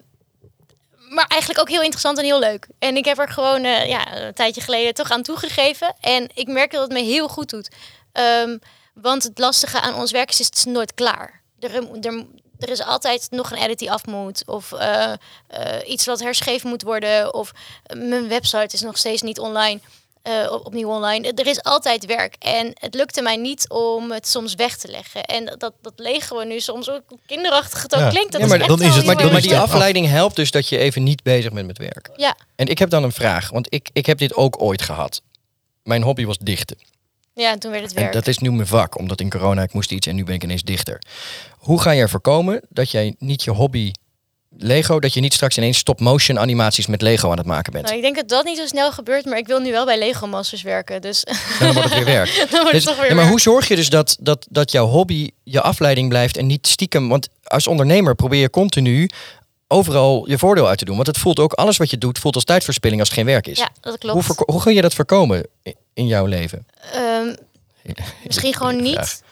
S4: maar eigenlijk ook heel interessant en heel leuk. En ik heb er gewoon eh, ja, een tijdje geleden toch aan toegegeven. En ik merk dat het me heel goed doet. Ehm, want het lastige aan ons werk is, is het is nooit klaar. Er, er, er is altijd nog een edit die af moet. Of eh, eh, iets wat herschreven moet worden. Of eh, mijn website is nog steeds niet online. eh, op- opnieuw online. Er is altijd werk. En het lukte mij niet om het soms weg te leggen. En dat, dat legen we nu soms ook kinderachtig het ook
S3: Ja.
S4: klinkt. Dat
S2: Ja, maar
S3: dan is het-
S2: Maar, maar die afleiding helpt dus dat je even niet bezig bent met werk.
S4: Ja,
S2: En ik heb dan een vraag, want ik, ik heb dit ook ooit gehad. Mijn hobby was dichten.
S4: Ja, en toen werd het
S2: En
S4: werk.
S2: dat is nu mijn vak, omdat in corona ik moest iets en nu ben ik ineens dichter. Hoe ga je er voorkomen dat jij niet je hobby Lego, dat je niet straks ineens stop-motion animaties met Lego aan het maken bent?
S4: Nou, ik denk dat dat niet zo snel gebeurt, maar ik wil nu wel bij Lego Masters werken. Dus
S2: Dan wordt het weer werk.
S4: dan wordt
S2: Dus-
S4: het toch weer
S2: ja, maar
S4: werk.
S2: hoe zorg je dus dat, dat, dat jouw hobby je afleiding blijft en niet stiekem? Want als ondernemer probeer je continu overal je voordeel uit te doen. Want het voelt ook, alles wat je doet, voelt als tijdverspilling als het geen werk is.
S4: Ja, dat klopt.
S2: hoe, hoe kun je dat voorkomen in jouw leven?
S4: Ehm, misschien gewoon niet.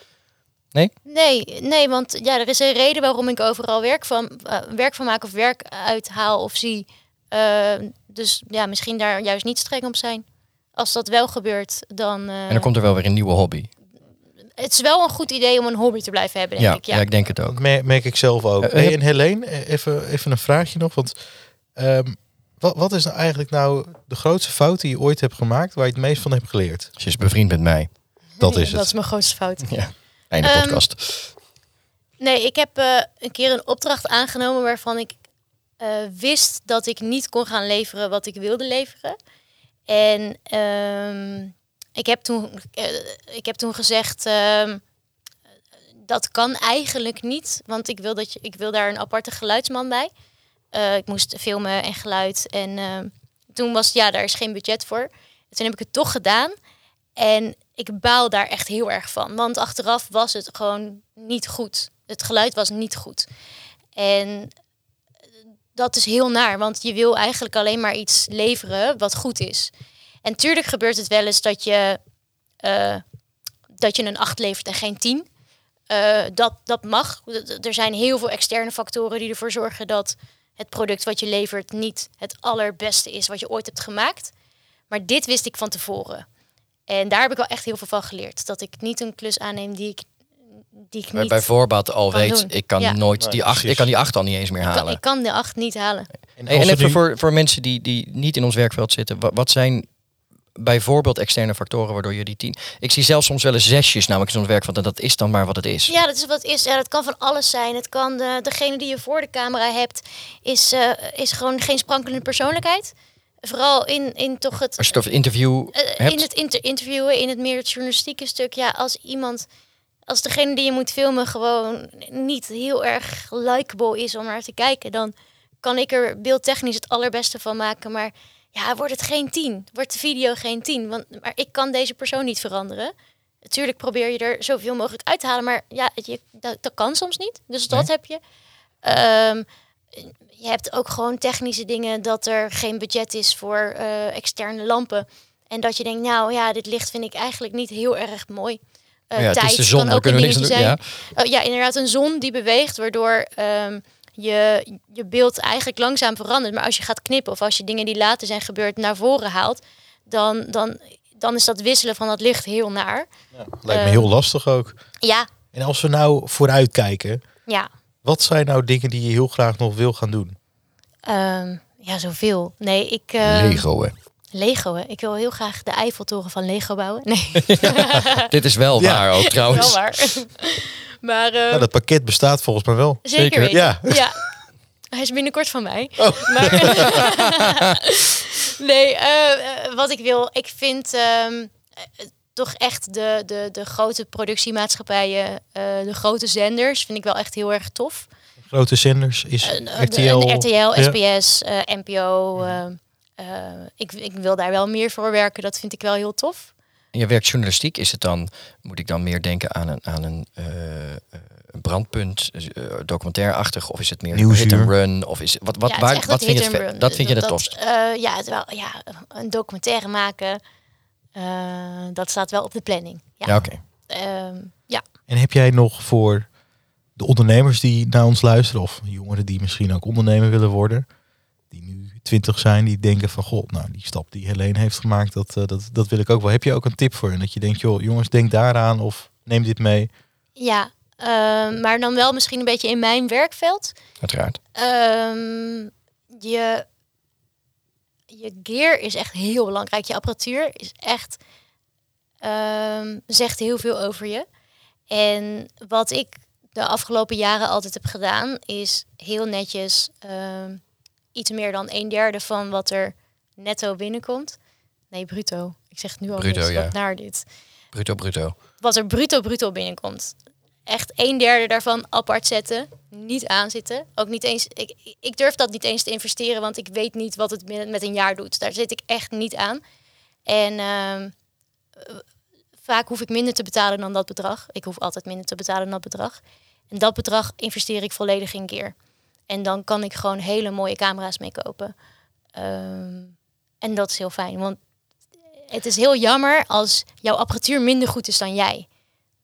S2: Nee?
S4: Nee, nee, want ja, er is een reden waarom ik overal werk van, eh, werk van maak of werk uithaal of zie. Ehm, dus ja, misschien daar juist niet streng op zijn. Als dat wel gebeurt, dan... eh,
S2: En dan komt er wel weer een nieuwe hobby.
S4: Het is wel een goed idee om een hobby te blijven hebben, denk
S2: Ja,
S4: ik.
S2: ja.
S4: Ja.
S2: ik denk het ook.
S3: Dat mer- merk ik zelf ook.
S2: Eh,
S3: Hey,
S2: heb-
S3: en Helene, eh, even, even een vraagje nog. Want ehm, wat, wat is nou eigenlijk nou de grootste fout die je ooit hebt gemaakt waar je het meest van hebt geleerd?
S2: Ze is bevriend met mij.
S3: Dat is
S4: Dat
S3: het.
S4: is mijn grootste fout.
S2: Ja. Einde
S4: Ehm,
S2: podcast.
S4: Nee, ik heb eh, een keer een opdracht aangenomen waarvan ik eh, wist dat ik niet kon gaan leveren wat ik wilde leveren. En ehm, ik, heb toen, eh, ik heb toen gezegd, ehm, dat kan eigenlijk niet, want ik wil, dat je, ik wil daar een aparte geluidsman bij. Eh, ik moest filmen en geluid. En ehm, toen was ja, daar is geen budget voor. Toen heb ik het toch gedaan. En ik baal daar echt heel erg van. Want achteraf was het gewoon niet goed. Het geluid was niet goed. En dat is heel naar, want je wil eigenlijk alleen maar iets leveren wat goed is. En tuurlijk gebeurt het wel eens dat je, eh, dat je een 8 levert en geen 10. Eh, dat, dat mag. Er zijn heel veel externe factoren die ervoor zorgen dat het product wat je levert niet het allerbeste is wat je ooit hebt gemaakt. Maar dit wist ik van tevoren. En daar heb ik wel echt heel veel van geleerd. Dat ik niet een klus aanneem die ik, die ik niet...
S2: bij voorbaat al weet,
S4: doen.
S2: ik kan
S4: Ja.
S2: nooit
S3: Nee,
S2: die acht,
S3: precies.
S2: ik kan die acht al niet eens meer
S4: ik, kan,
S2: halen.
S4: ik kan de 8 niet halen.
S3: En,
S2: even
S3: nu-
S2: voor, voor mensen die, die niet in ons werkveld zitten, wa- wat zijn bijvoorbeeld externe factoren waardoor je die tien... Ik zie zelfs soms wel eens zesjes namelijk in ons werkveld en dat is dan maar wat het is.
S4: Ja, dat is wat het is. Ja, dat kan van alles zijn. Het kan de, degene die je voor de camera hebt, is, eh, is gewoon geen sprankelende persoonlijkheid. Vooral in, in toch het,
S2: Als je het over interview
S4: eh,
S2: hebt,
S4: in het inter interviewen, in het meer het journalistieke stuk. Ja, als iemand, als degene die je moet filmen gewoon niet heel erg likable is om naar te kijken, dan kan ik er beeldtechnisch het allerbeste van maken. Maar ja, wordt het geen 10? Wordt de video geen 10? Want maar ik kan deze persoon niet veranderen. Natuurlijk probeer je er zoveel mogelijk uit te halen, maar ja, je, dat, dat kan soms niet. Dus dat
S2: Nee.
S4: heb je. Ehm, je hebt ook gewoon technische dingen dat er geen budget is voor eh, externe lampen. En dat je denkt, nou ja, dit licht vind ik eigenlijk niet heel erg mooi.
S2: Oh ja, het is
S4: tijd
S2: de zon,
S4: kan ook een
S2: kunnen niks
S4: zijn.
S2: doen.
S4: Oh, ja, inderdaad, een zon die beweegt, waardoor ehm, je, je beeld eigenlijk langzaam verandert. Maar als je gaat knippen of als je dingen die later zijn gebeurd naar voren haalt, dan, dan, dan is dat wisselen van dat licht heel naar.
S3: Lijkt me
S4: eh,
S3: heel lastig ook.
S4: Ja,
S3: En als we nou vooruit kijken,
S4: ja.
S3: wat zijn nou dingen die je heel graag nog wil gaan doen?
S4: Ehm, ja, zoveel. Nee, ik... ehm,
S2: Lego, hè.
S4: Lego, hè. Ik wil heel graag de Eiffeltoren van Lego bouwen. Nee,
S2: Dit is wel
S3: Ja.
S2: waar ook trouwens.
S4: wel waar. maar ehm,
S3: Nou, dat pakket bestaat volgens mij wel.
S4: zeker, weten.
S3: ja.
S4: ja. Hij is binnenkort van mij.
S3: Oh.
S4: Maar, nee, eh, eh, wat ik wil, ik vind ehm, eh, toch echt de, de, de grote productiemaatschappijen, eh, de grote zenders, vind ik wel echt heel erg tof.
S3: Grote zenders is RTL.
S4: RTL,
S3: Ja.
S4: SBS, eh, NPO. Eh, ik, ik wil daar wel meer voor werken. Dat vind ik wel heel tof.
S2: En je werkt journalistiek, is het dan, moet ik dan meer denken aan een, aan een, eh, eh, een brandpunt, documentairachtig, of is het meer
S3: Nieuwsuur.
S2: hit and run? Of is, wat, wat,
S4: Ja,
S2: waar, wat vind je het. Dat vind je het
S4: dat,
S2: tofst?
S4: eh, ja, het wel, ja, een documentaire maken, eh, dat staat wel op de planning. Ja.
S2: Ja, oké.
S4: Ehm, ja.
S3: En heb jij nog voor de ondernemers die naar ons luisteren, of jongeren die misschien ook ondernemer willen worden, die nu twintig zijn, die denken van, god, nou die stap die Helene heeft gemaakt, dat, eh, dat, dat wil ik ook wel. Heb je ook een tip voor hen? Dat je denkt, joh, jongens, denk daaraan of neem dit mee.
S4: Ja, Ehm, maar dan wel misschien een beetje in mijn werkveld.
S2: Uiteraard.
S4: Ehm, je, je gear is echt heel belangrijk. Je apparatuur is echt ehm, zegt heel veel over je. En wat ik de afgelopen jaren altijd heb gedaan, is heel netjes ehm, iets meer dan een derde van wat er netto binnenkomt. Nee, bruto. Ik zeg het nu al
S2: Bruto, ja.
S4: wat naar dit.
S2: Bruto, bruto.
S4: Wat er bruto bruto binnenkomt. Echt een derde daarvan apart zetten. Niet aanzitten. Ook niet eens. Ik, ik durf dat niet eens te investeren, want ik weet niet wat het met met een jaar doet. Daar zit ik echt niet aan. En ehm, eh, vaak hoef ik minder te betalen dan dat bedrag. Ik hoef altijd minder te betalen dan dat bedrag. En dat bedrag investeer ik volledig in gear. En dan kan ik gewoon hele mooie camera's mee kopen. Ehm, en dat is heel fijn. Want het is heel jammer als jouw apparatuur minder goed is dan jij.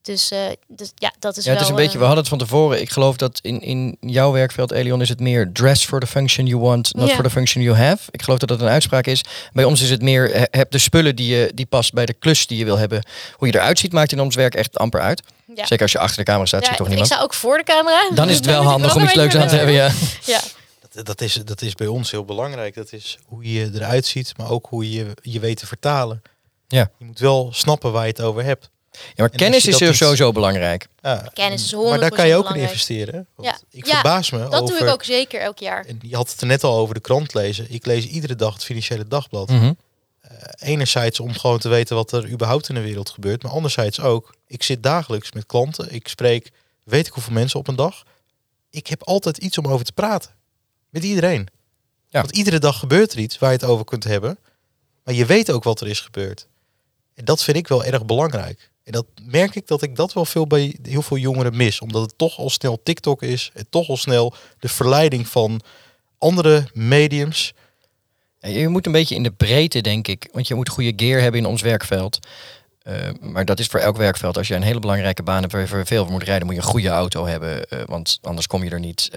S4: Dus, eh, dus ja, dat is
S2: Ja,
S4: wel...
S2: het is een beetje, we
S4: eh,
S2: hadden het van tevoren. Ik geloof dat in, in jouw werkveld, Elion, is het meer dress for the function you want, not for the function you have. Ik geloof dat dat een uitspraak is. Bij ons is het meer, he- heb de spullen die, je, die past bij de klus die je wil hebben. Hoe je eruit ziet, maakt in ons werk echt amper uit.
S4: Ja.
S2: Zeker als je achter de camera staat,
S4: Ja,
S2: ziet toch
S4: ik
S2: niemand.
S4: sta ook voor de camera.
S2: Dan is het wel
S4: ik
S2: handig om iets leuks aan te hebben, ja.
S4: Ja,
S3: Dat, dat, is, dat is bij ons heel belangrijk. Dat is hoe je eruit ziet, maar ook hoe je je weet te vertalen.
S2: Ja.
S3: Je moet wel snappen waar je het over hebt.
S2: Ja, maar kennis
S3: je
S2: is
S3: niet-
S2: sowieso belangrijk.
S3: Ja,
S4: Kennis is
S3: Maar daar kan je
S4: 100%
S3: ook in investeren. Want
S4: Ja.
S3: Ik
S4: Ja,
S3: verbaas me
S4: dat
S3: over...
S4: doe ik ook zeker elk jaar.
S3: En je had het er net al over de krant lezen. Ik lees iedere dag het Financiële Dagblad.
S2: Mhm.
S3: Enerzijds om gewoon te weten wat er überhaupt in de wereld gebeurt. Maar anderzijds ook, ik zit dagelijks met klanten. Ik spreek, weet ik hoeveel mensen op een dag. Ik heb altijd iets om over te praten. Met iedereen.
S2: Ja.
S3: Want iedere dag gebeurt er iets waar je het over kunt hebben. Maar je weet ook wat er is gebeurd. En dat vind ik wel erg belangrijk. En dat merk ik dat ik dat wel veel bij heel veel jongeren mis. Omdat het toch al snel TikTok is. En toch al snel de verleiding van andere mediums.
S2: Je moet een beetje in de breedte, denk ik. Want je moet goede gear hebben in ons werkveld. Eh, maar dat is voor elk werkveld. Als je een hele belangrijke baan hebt waar je voor veel moet rijden, moet je een goede auto hebben. eh, want anders kom je er niet.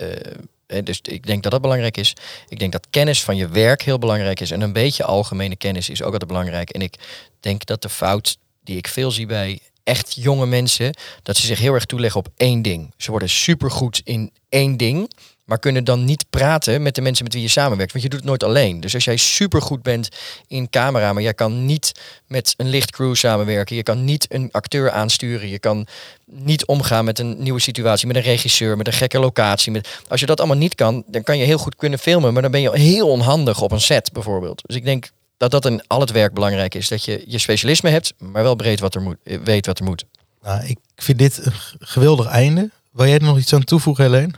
S2: eh, dus ik denk dat dat belangrijk is. Ik denk dat kennis van je werk heel belangrijk is. En een beetje algemene kennis is ook altijd belangrijk. En ik denk dat de fout die ik veel zie bij echt jonge mensen, dat ze zich heel erg toeleggen op één ding. Ze worden supergoed in één ding, maar kunnen dan niet praten met de mensen met wie je samenwerkt. Want je doet het nooit alleen. Dus als jij supergoed bent in camera, maar jij kan niet met een lichtcrew samenwerken, je kan niet een acteur aansturen, je kan niet omgaan met een nieuwe situatie, met een regisseur, met een gekke locatie. Met... Als je dat allemaal niet kan, dan kan je heel goed kunnen filmen, maar dan ben je heel onhandig op een set bijvoorbeeld. Dus ik denk dat dat in al het werk belangrijk is. Dat je je specialisme hebt, maar wel breed wat er moet, weet wat er moet.
S3: Nou, ik vind dit een geweldig einde. Wil jij er nog iets aan toevoegen, Helene?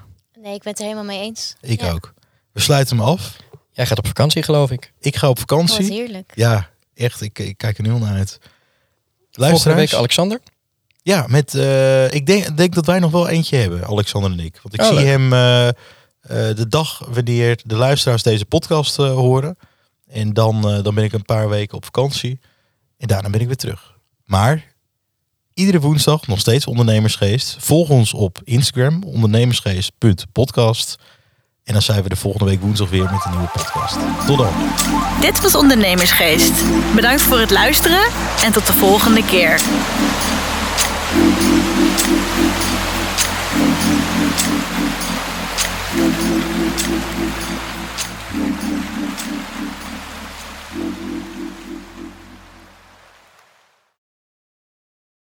S4: Nee, ik ben het er helemaal mee eens.
S3: Ik
S4: Ja.
S3: ook. We sluiten hem af.
S2: Jij gaat op vakantie, geloof ik.
S3: Ik ga op
S4: Oh,
S3: vakantie.
S4: heerlijk.
S3: Ja, echt. Ik, ik kijk er nu al naar uit.
S2: Volgende week Alexander.
S3: Ja, met, eh, ik denk, denk dat wij nog wel eentje hebben, Alexander en ik. Want ik
S2: Oh,
S3: zie
S2: leuk.
S3: hem eh, eh, de dag wanneer de luisteraars deze podcast eh, horen. En dan, eh, dan ben ik een paar weken op vakantie. En daarna ben ik weer terug. Maar iedere woensdag nog steeds Ondernemersgeest. Volg ons op Instagram, ondernemersgeest.podcast. En dan zijn we de volgende week woensdag weer met een nieuwe podcast. Tot dan.
S1: Dit was Ondernemersgeest. Bedankt voor het luisteren en tot de volgende keer.